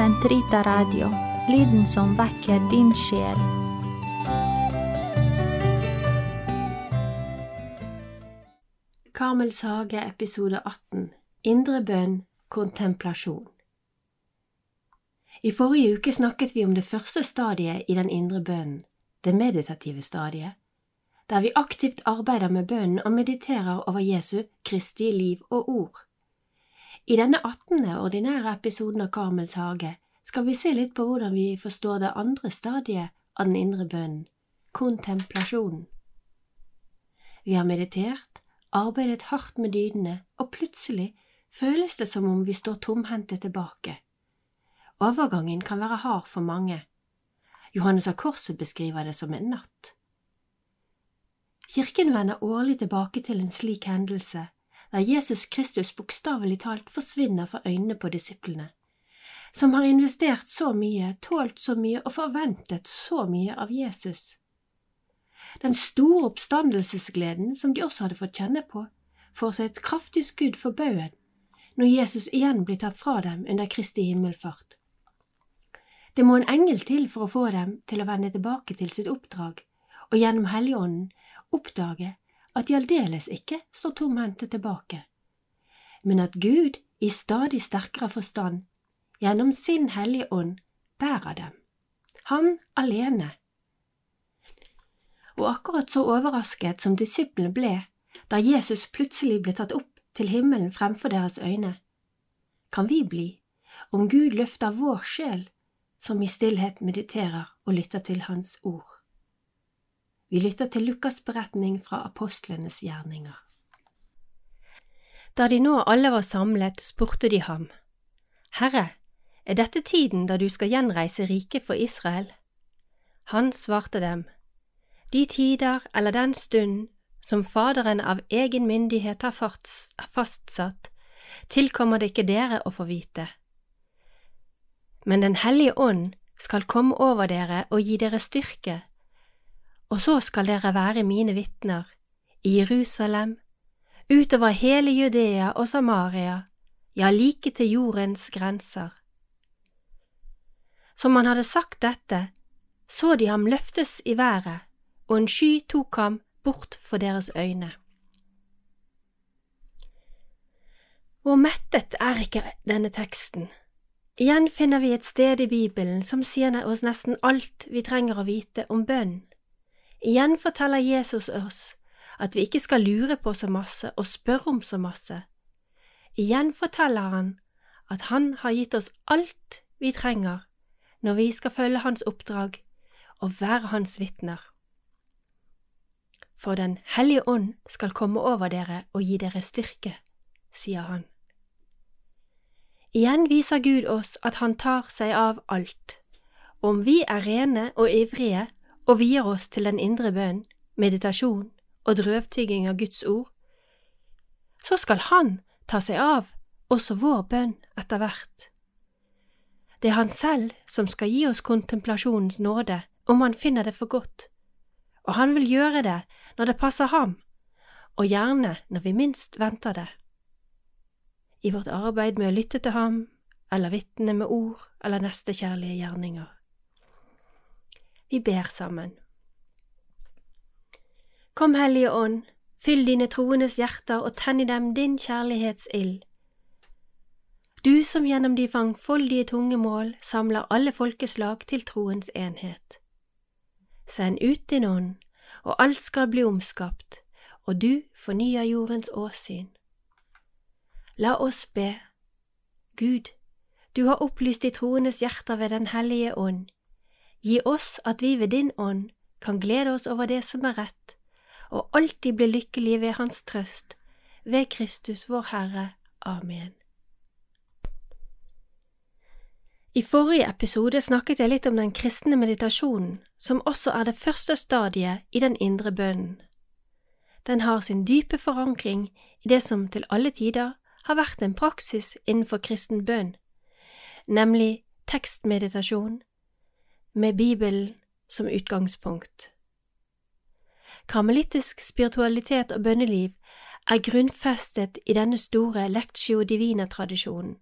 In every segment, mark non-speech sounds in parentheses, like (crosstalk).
Sentrita Radio, lyden som vekker din sjel. Kamels hage, episode 18 Indre bønn, kontemplasjon I forrige uke snakket vi om det første stadiet i den indre bønnen, det meditative stadiet, der vi aktivt arbeider med bønnen og mediterer over Jesu Kristi liv og ord. I denne attende ordinære episoden av Karmels hage skal vi se litt på hvordan vi forstår det andre stadiet av den indre bønnen, kontemplasjonen. Vi har meditert, arbeidet hardt med dydene, og plutselig føles det som om vi står tomhendte tilbake. Overgangen kan være hard for mange. Johannes av Korset beskriver det som en natt. Kirken vender årlig tilbake til en slik hendelse, der Jesus Kristus bokstavelig talt forsvinner fra øynene på disiplene, som har investert så mye, tålt så mye og forventet så mye av Jesus. Den store oppstandelsesgleden som de også hadde fått kjenne på, får seg et kraftig skudd for baugen når Jesus igjen blir tatt fra dem under Kristi himmelfart. Det må en engel til for å få dem til å vende tilbake til sitt oppdrag, og gjennom Helligånden oppdage at de aldeles ikke står tomhendte tilbake, men at Gud i stadig sterkere forstand, gjennom sin Hellige Ånd, bærer dem, han alene. Og akkurat så overrasket som disiplene ble da Jesus plutselig ble tatt opp til himmelen fremfor deres øyne, kan vi bli om Gud løfter vår sjel som i stillhet mediterer og lytter til Hans ord. Vi lytter til Lukas' beretning fra apostlenes gjerninger. Da de nå alle var samlet, spurte de ham, Herre, er dette tiden da du skal gjenreise riket for Israel? Han svarte dem, De tider eller den stund som Faderen av egen myndighet har fastsatt, tilkommer det ikke dere å få vite. Men Den hellige ånd skal komme over dere og gi dere styrke, og så skal dere være mine vitner i Jerusalem, utover hele Judea og Samaria, ja, like til jordens grenser. Som han hadde sagt dette, så de ham løftes i været, og en sky tok ham bort for deres øyne. Hvor mettet er ikke denne teksten? Igjen finner vi et sted i Bibelen som sier oss nesten alt vi trenger å vite om bønn. Igjen forteller Jesus oss at vi ikke skal lure på så masse og spørre om så masse. Igjen forteller han at han har gitt oss alt vi trenger når vi skal følge hans oppdrag og være hans vitner for Den hellige ånd skal komme over dere og gi dere styrke, sier han. Igjen viser Gud oss at han tar seg av alt. Om vi er rene og ivrige og vier oss til den indre bønn, meditasjon og drøvtygging av Guds ord, så skal Han ta seg av også vår bønn etter hvert. Det er Han selv som skal gi oss kontemplasjonens nåde om Han finner det for godt, og Han vil gjøre det når det passer ham, og gjerne når vi minst venter det. I vårt arbeid med å lytte til ham, eller vitne med ord eller nestekjærlige gjerninger. Vi ber sammen. Kom, Hellige Ånd, fyll dine troendes hjerter og tenn i dem din kjærlighetsild. Du som gjennom de mangfoldige tungemål samler alle folkeslag til troens enhet. Send ut din ånd og alt skal bli omskapt, og du fornyer jordens åsyn. La oss be. Gud, du har opplyst de troendes hjerter ved Den hellige ånd. Gi oss at vi ved din ånd kan glede oss over det som er rett, og alltid bli lykkelige ved Hans trøst, ved Kristus vår Herre. Amen. I forrige episode snakket jeg litt om den kristne meditasjonen, som også er det første stadiet i den indre bønnen. Den har sin dype forankring i det som til alle tider har vært en praksis innenfor kristen bønn, nemlig tekstmeditasjon med Bibelen som utgangspunkt. Karmelittisk spiritualitet og bønneliv er grunnfestet i denne store lectio divina-tradisjonen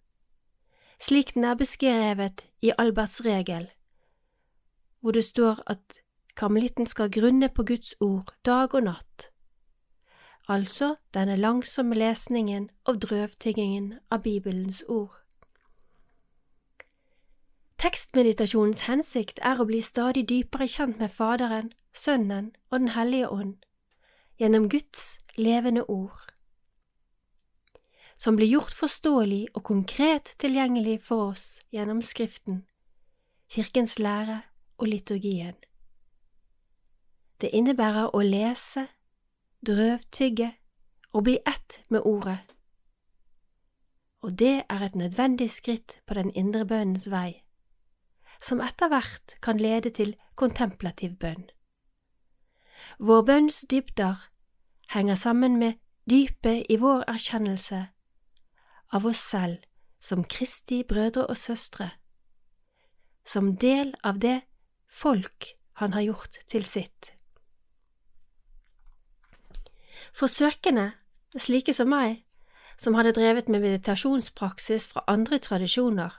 slik den er beskrevet i Alberts regel, hvor det står at karmelitten skal grunne på Guds ord dag og natt, altså denne langsomme lesningen og drøvtyggingen av Bibelens ord. Tekstmeditasjonens hensikt er å bli stadig dypere kjent med Faderen, Sønnen og Den hellige ånd, gjennom Guds levende ord som blir gjort forståelig og konkret tilgjengelig for oss gjennom Skriften, Kirkens lære og liturgien. Det innebærer å lese, drøvtygge og bli ett med Ordet. Og det er et nødvendig skritt på den indre bønnens vei, som etter hvert kan lede til kontemplativ bønn. Vår bønns dybder henger sammen med dypet i vår erkjennelse av oss selv som Kristi brødre og søstre, som del av det folk han har gjort til sitt. For søkende, slike som meg, som hadde drevet med meditasjonspraksis fra andre tradisjoner,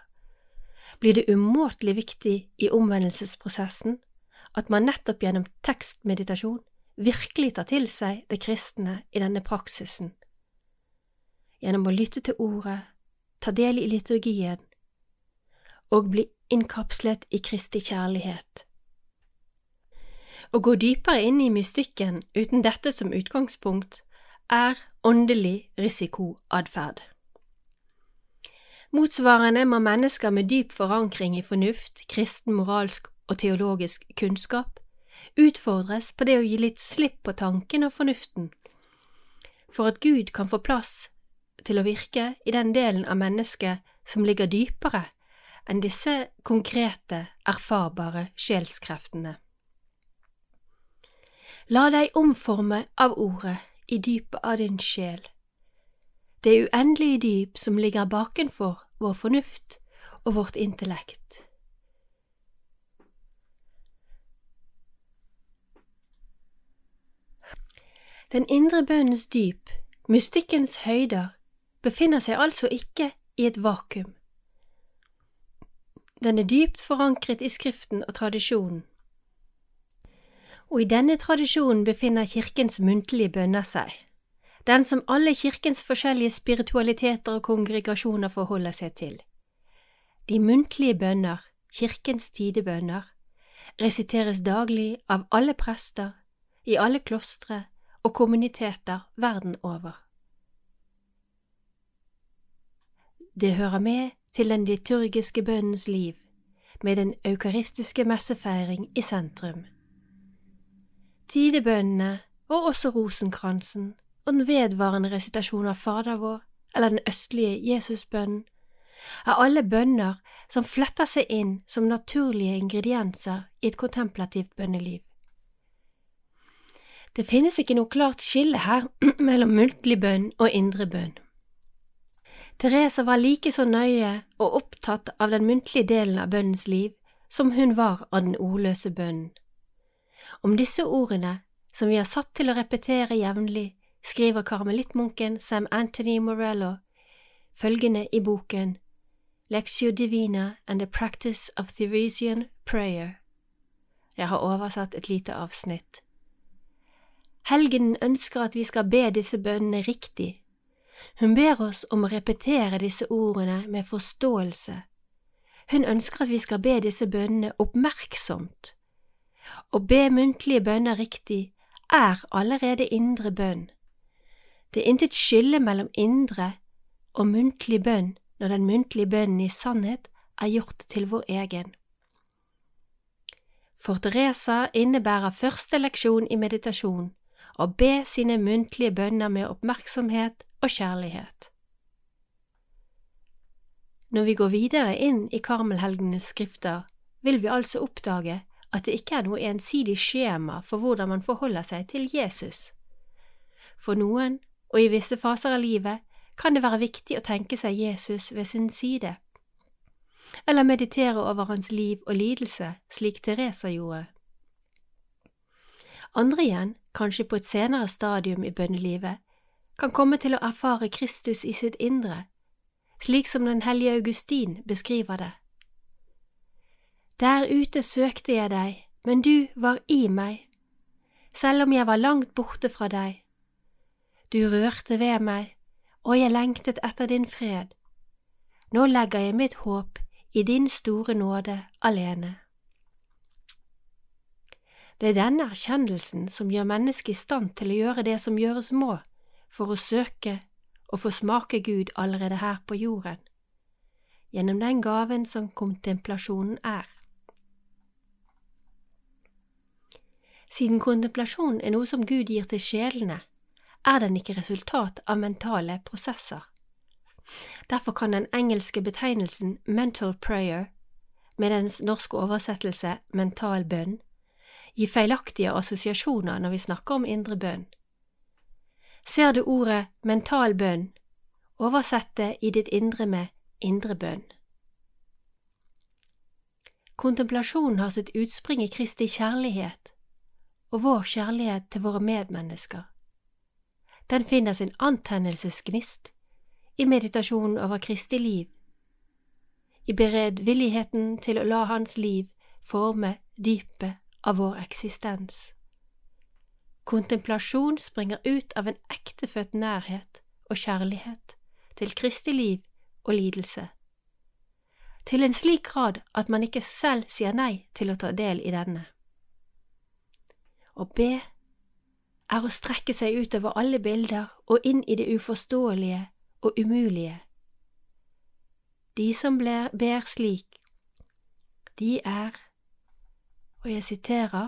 blir det umåtelig viktig i omvendelsesprosessen at man nettopp gjennom tekstmeditasjon virkelig tar til seg det kristne i denne praksisen gjennom å lytte til ordet, ta del i liturgien og bli innkapslet i Kristi kjærlighet. Å gå dypere inn i mystikken uten dette som utgangspunkt er åndelig risikoatferd. Motsvarende må mennesker med dyp forankring i fornuft, kristen moralsk og teologisk kunnskap utfordres på det å gi litt slipp på tanken og fornuften, for at Gud kan få plass til å virke i den delen av mennesket som ligger dypere enn disse konkrete, erfarbare sjelskreftene. La deg omforme av ordet i dypet av din sjel, det uendelige dyp som ligger bakenfor vår fornuft og vårt intellekt. Den indre bønnens dyp, mystikkens høyder, befinner seg altså ikke i et vakuum. Den er dypt forankret i Skriften og tradisjonen. Og i denne tradisjonen befinner Kirkens muntlige bønner seg, den som alle Kirkens forskjellige spiritualiteter og kongregasjoner forholder seg til. De muntlige bønner, Kirkens tidebønner, resiteres daglig av alle prester, i alle klostre og kommuniteter verden over. Det hører med til den liturgiske bønnens liv, med den eukaristiske messefeiring i sentrum. Tidebønnene og også rosenkransen og den vedvarende resitasjon av Fader vår eller den østlige Jesusbønnen er alle bønner som fletter seg inn som naturlige ingredienser i et kontemplativt bønneliv. Det finnes ikke noe klart skille her (clears throat) mellom muntlig bønn og indre bønn. Therese var like så nøye og opptatt av den muntlige delen av bønnens liv som hun var av den ordløse bønnen. Om disse ordene, som vi har satt til å repetere jevnlig, skriver karmelittmunken Sam Anthony Morello følgende i boken Lectio Divina and the Practice of Theresian Prayer. Jeg har oversatt et lite avsnitt. Helgenen ønsker at vi skal be disse bønnene riktig hun ber oss om å repetere disse ordene med forståelse. Hun ønsker at vi skal be disse bønnene oppmerksomt. Å be muntlige bønner riktig er allerede indre bønn. Det er intet skille mellom indre og muntlig bønn når den muntlige bønnen i sannhet er gjort til vår egen. For Teresa innebærer første leksjon i meditasjon å be sine muntlige bønner med oppmerksomhet og kjærlighet. Når vi går videre inn i karmelhelgenes skrifter, vil vi altså oppdage at det ikke er noe ensidig skjema for hvordan man forholder seg til Jesus. For noen, og i visse faser av livet, kan det være viktig å tenke seg Jesus ved sin side, eller meditere over hans liv og lidelse, slik Teresa gjorde. Andre igjen, kanskje på et senere stadium i bønnelivet, kan komme til å erfare Kristus i sitt indre, slik som den hellige Augustin beskriver det. Der ute søkte jeg deg, men du var i meg, selv om jeg var langt borte fra deg. Du rørte ved meg, og jeg lengtet etter din fred. Nå legger jeg mitt håp i din store nåde alene. Det er denne erkjennelsen som gjør mennesket i stand til å gjøre det som gjøres må for å søke og få smake Gud allerede her på jorden, gjennom den gaven som kontemplasjonen er. Siden kontemplasjon er noe som Gud gir til sjelene, er den ikke resultat av mentale prosesser. Derfor kan den engelske betegnelsen mental prayer, med dens norske oversettelse mental bønn, gi feilaktige assosiasjoner når vi snakker om indre bønn. Ser du ordet mental bønn, oversett det i ditt indre med indre bønn. Kontemplasjonen har sitt utspring i Kristi kjærlighet og vår kjærlighet til våre medmennesker. Den finner sin antennelsesgnist i meditasjonen over Kristi liv, i beredvilligheten til å la Hans liv forme dypet av vår eksistens. Kontemplasjon springer ut av en ektefødt nærhet og kjærlighet til Kristi liv og lidelse, til en slik grad at man ikke selv sier nei til å ta del i denne. Å be er å strekke seg utover alle bilder og inn i det uforståelige og umulige. De som ber slik, de er og jeg siterer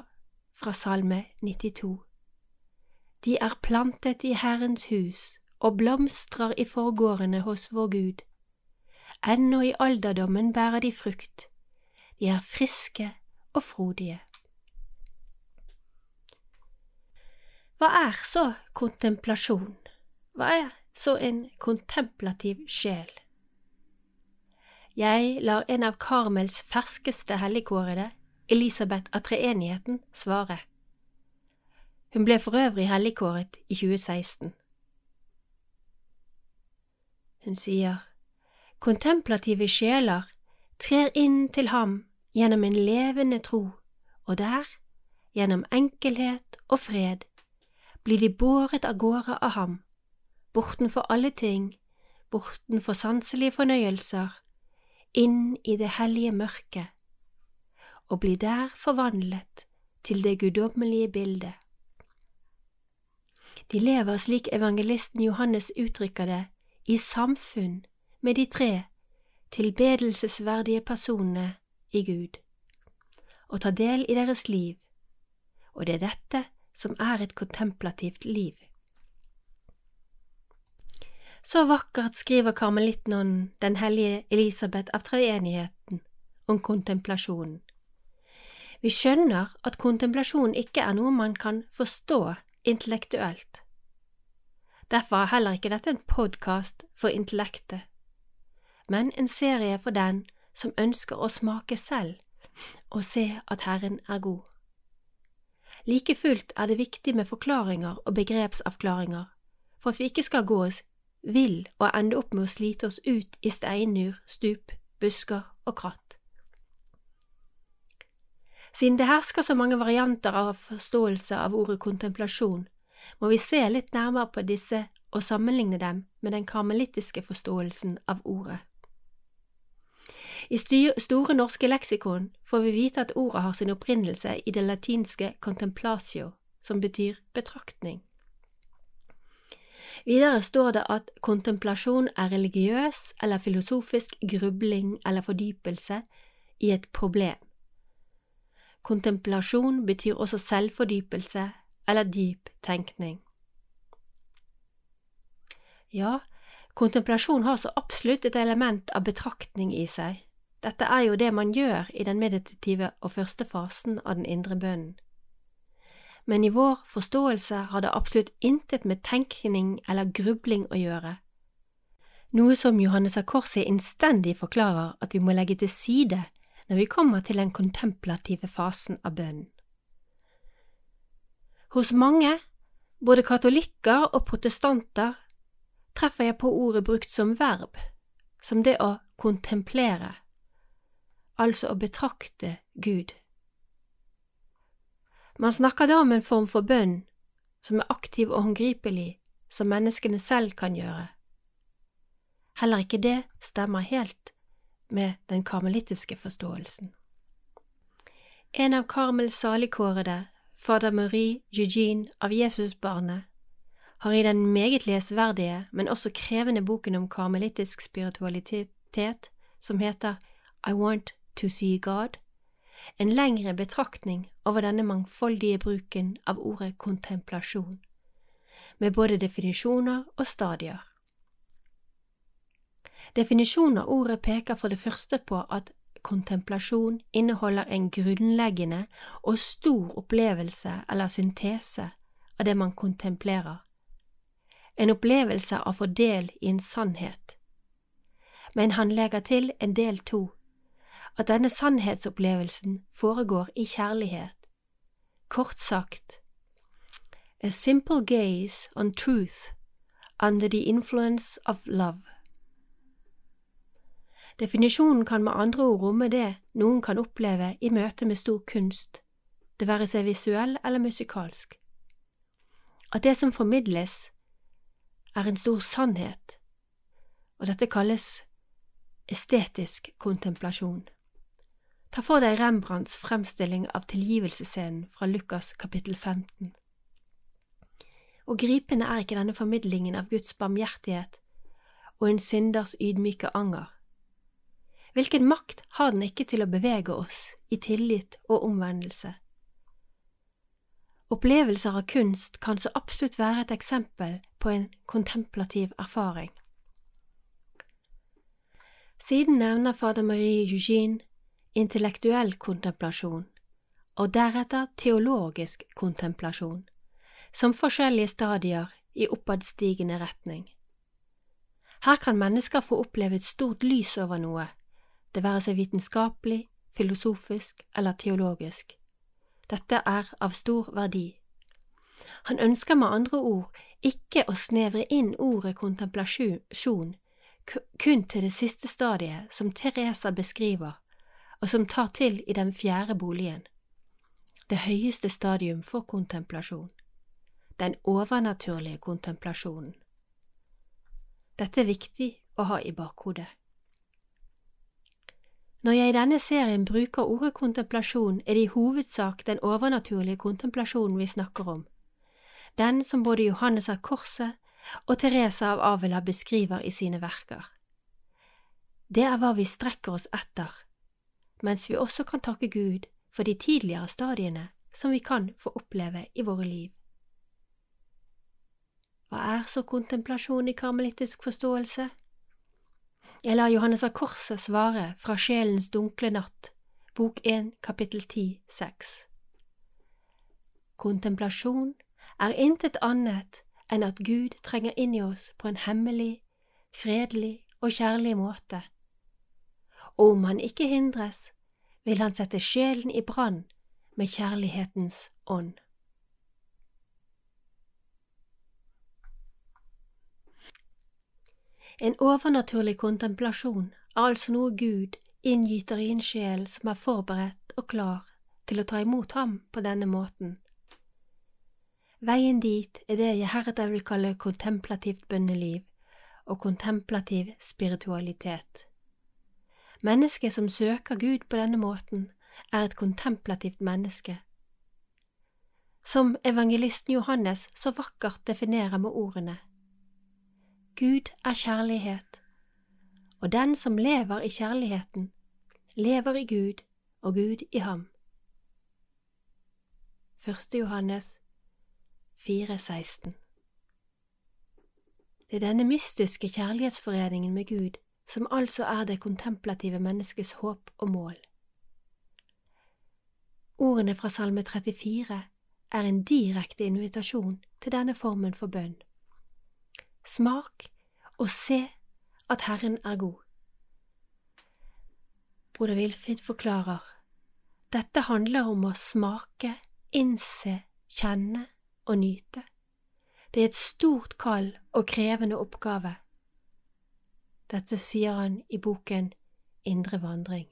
fra Salme 92. De er plantet i Herrens hus og blomstrer i forgårdene hos vår Gud. Ennå i alderdommen bærer de frukt, de er friske og frodige. Hva er så kontemplasjon? Hva er så en kontemplativ sjel? Jeg lar en av Karmels ferskeste helligkårede Elisabeth av treenigheten svare. Hun ble for øvrig helligkåret i 2016. Hun sier, kontemplative sjeler trer inn til ham gjennom en levende tro, og der, gjennom enkelhet og fred, blir de båret av gårde av ham, bortenfor alle ting, bortenfor sanselige fornøyelser, inn i det hellige mørket, og blir der forvandlet til det guddommelige bildet. De lever slik evangelisten Johannes uttrykker det, i samfunn med de tre tilbedelsesverdige personene i Gud, og tar del i deres liv, og det er dette som er et kontemplativt liv. Så vakkert skriver karmelittnonnen den hellige Elisabeth av treenigheten om kontemplasjonen. Vi skjønner at kontemplasjon ikke er noe man kan forstå intellektuelt. Derfor er heller ikke dette en podkast for intellektet, men en serie for den som ønsker å smake selv og se at Herren er god. Like fullt er det viktig med forklaringer og begrepsavklaringer for at vi ikke skal gå oss vill og ende opp med å slite oss ut i steinur, stup, busker og kratt. Siden det hersker så mange varianter av forståelse av ordet kontemplasjon, må vi se litt nærmere på disse og sammenligne dem med den karmelittiske forståelsen av ordet. I Store norske leksikon får vi vite at ordet har sin opprinnelse i det latinske contemplatio, som betyr betraktning. Videre står det at kontemplasjon er religiøs eller filosofisk grubling eller fordypelse i et problem. Kontemplasjon betyr også selvfordypelse eller dyp tenkning. Ja, kontemplasjon har så absolutt et element av betraktning i seg. Dette er jo det man gjør i den meditative og første fasen av den indre bønnen. Men i vår forståelse har det absolutt intet med tenkning eller grubling å gjøre, noe som Johannes av Korset innstendig forklarer at vi må legge til side når vi kommer til den kontemplative fasen av bønnen. Hos mange, både katolikker og protestanter, treffer jeg på ordet brukt som verb, som det å kontemplere, altså å betrakte Gud. Man snakker da om en form for bønn som er aktiv og håndgripelig, som menneskene selv kan gjøre. Heller ikke det stemmer helt med den karmelittiske forståelsen. En av Karmels saligkårede, fader Marie Eugene av Jesusbarnet, har i den meget lesverdige, men også krevende boken om karmelittisk spiritualitet, som heter I Want to See God, en lengre betraktning over denne mangfoldige bruken av ordet kontemplasjon, med både definisjoner og stadier. Definisjonen av ordet peker for det første på at kontemplasjon inneholder en grunnleggende og stor opplevelse eller syntese av det man kontemplerer, en opplevelse av å få del i en sannhet. Men han legger til en del to, at denne sannhetsopplevelsen foregår i kjærlighet. Kort sagt, a simple gaze on truth under the influence of love. Definisjonen kan med andre ord romme det noen kan oppleve i møte med stor kunst, det være seg visuell eller musikalsk. At det som formidles, er en stor sannhet, og dette kalles estetisk kontemplasjon. Ta for deg Rembrandts fremstilling av tilgivelsesscenen fra Lukas kapittel 15. Og gripende er ikke denne formidlingen av Guds barmhjertighet og en synders ydmyke anger. Hvilken makt har den ikke til å bevege oss i tillit og omvendelse? Opplevelser av kunst kan så absolutt være et eksempel på en kontemplativ erfaring. Siden nevner fader Marie Eugene intellektuell kontemplasjon og deretter teologisk kontemplasjon, som forskjellige stadier i oppadstigende retning. Her kan mennesker få oppleve et stort lys over noe, det være seg vitenskapelig, filosofisk eller teologisk. Dette er av stor verdi. Han ønsker med andre ord ikke å snevre inn ordet kontemplasjon kun til det siste stadiet som Teresa beskriver og som tar til i den fjerde boligen, det høyeste stadium for kontemplasjon, den overnaturlige kontemplasjonen. Dette er viktig å ha i bakhodet. Når jeg i denne serien bruker ordet kontemplasjon, er det i hovedsak den overnaturlige kontemplasjonen vi snakker om, den som både Johannes av Korset og Teresa av Avila beskriver i sine verker. Det er hva vi strekker oss etter mens vi også kan takke Gud for de tidligere stadiene som vi kan få oppleve i våre liv. Hva er så kontemplasjon i karmelittisk forståelse? Jeg lar Johannes av Korset svare fra Sjelens dunkle natt, bok 1, kapittel 10, 6. Kontemplasjon er intet annet enn at Gud trenger inn i oss på en hemmelig, fredelig og kjærlig måte og om han ikke hindres, vil han sette sjelen i brann med kjærlighetens ånd. En overnaturlig kontemplasjon er altså noe Gud inngyter i en sjel som er forberedt og klar til å ta imot ham på denne måten. Veien dit er det jeg heretter vil kalle kontemplativt bønneliv og kontemplativ spiritualitet. Mennesket som søker Gud på denne måten, er et kontemplativt menneske. Som evangelisten Johannes så vakkert definerer med ordene Gud er kjærlighet, og den som lever i kjærligheten, lever i Gud og Gud i ham. 1. Johannes 4,16 Det er denne mystiske kjærlighetsforeningen med Gud som altså er det kontemplative menneskets håp og mål. Ordene fra Salme 34 er en direkte invitasjon til denne formen for bønn. Smak og se at Herren er god. Broder Wilfrid forklarer, dette handler om å smake, innse, kjenne og nyte. Det er et stort kall og krevende oppgave Dette sier han i boken Indre vandring.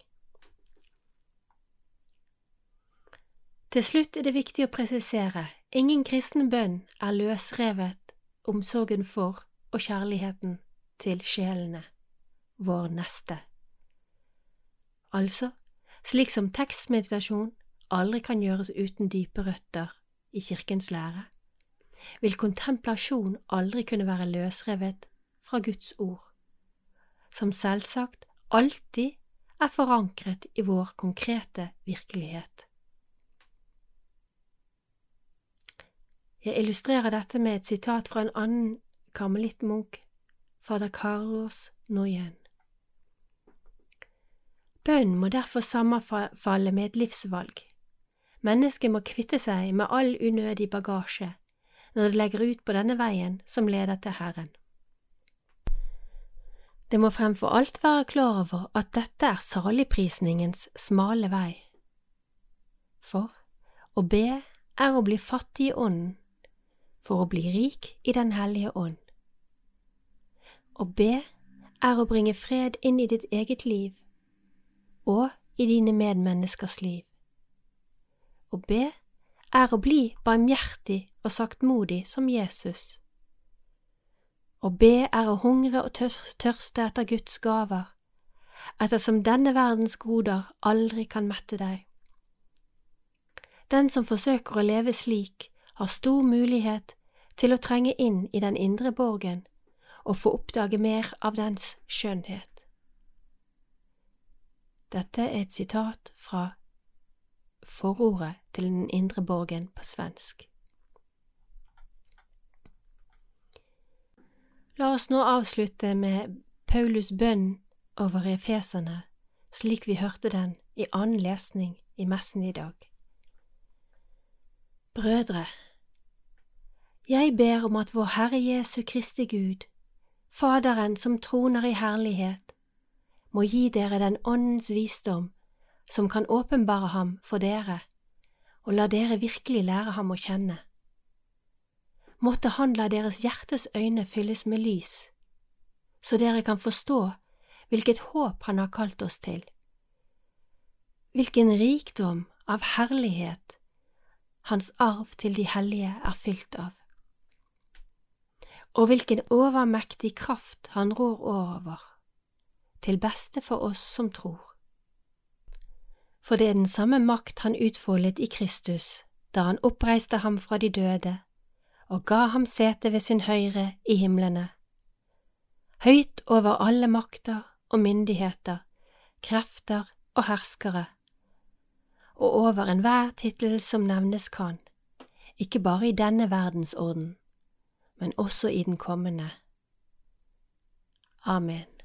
Til slutt er det viktig å presisere ingen kristen bønn er løsrevet omsorgen for og kjærligheten til sjelene, vår neste. Altså, slik som tekstmeditasjon aldri kan gjøres uten dype røtter i kirkens lære, vil kontemplasjon aldri kunne være løsrevet fra Guds ord, som selvsagt alltid er forankret i vår konkrete virkelighet. Jeg illustrerer dette med et sitat fra en annen karmelittmunk, fader Carlos Noyen. Bønn må derfor sammenfalle med et livsvalg. Mennesket må kvitte seg med all unødig bagasje når det legger ut på denne veien som leder til Herren. Det må fremfor alt være klar over at dette er saligprisningens smale vei. For å be er å bli fattig i ånden, for å bli rik i Den hellige ånd. Å be er å bringe fred inn i ditt eget liv og i dine medmenneskers liv. Å be er å bli barmhjertig og saktmodig som Jesus. Å be er å hungre og tørste etter Guds gaver, ettersom denne verdens goder aldri kan mette deg. Den som forsøker å leve slik, har stor mulighet til å trenge inn i den indre borgen og få oppdage mer av dens skjønnhet. Dette er et sitat fra forordet til Den indre borgen på svensk. La oss nå avslutte med Paulus' bønn over efeserne, slik vi hørte den i annen lesning i messen i dag. Brødre, jeg ber om at vår Herre Jesu Kristi Gud, Faderen som troner i herlighet, må gi dere den Åndens visdom som kan åpenbare ham for dere, og la dere virkelig lære ham å kjenne. Måtte han la deres hjertes øyne fylles med lys, så dere kan forstå hvilket håp han har kalt oss til, hvilken rikdom av herlighet hans arv til de hellige er fylt av, og hvilken overmektig kraft han rår over, til beste for oss som tror. For det er den samme makt han utfoldet i Kristus da han oppreiste ham fra de døde og ga ham sete ved sin høyre i himlene, høyt over alle makter og myndigheter, krefter og herskere, og over enhver tittel som nevnes kan, ikke bare i denne verdensorden, men også i den kommende. Amen.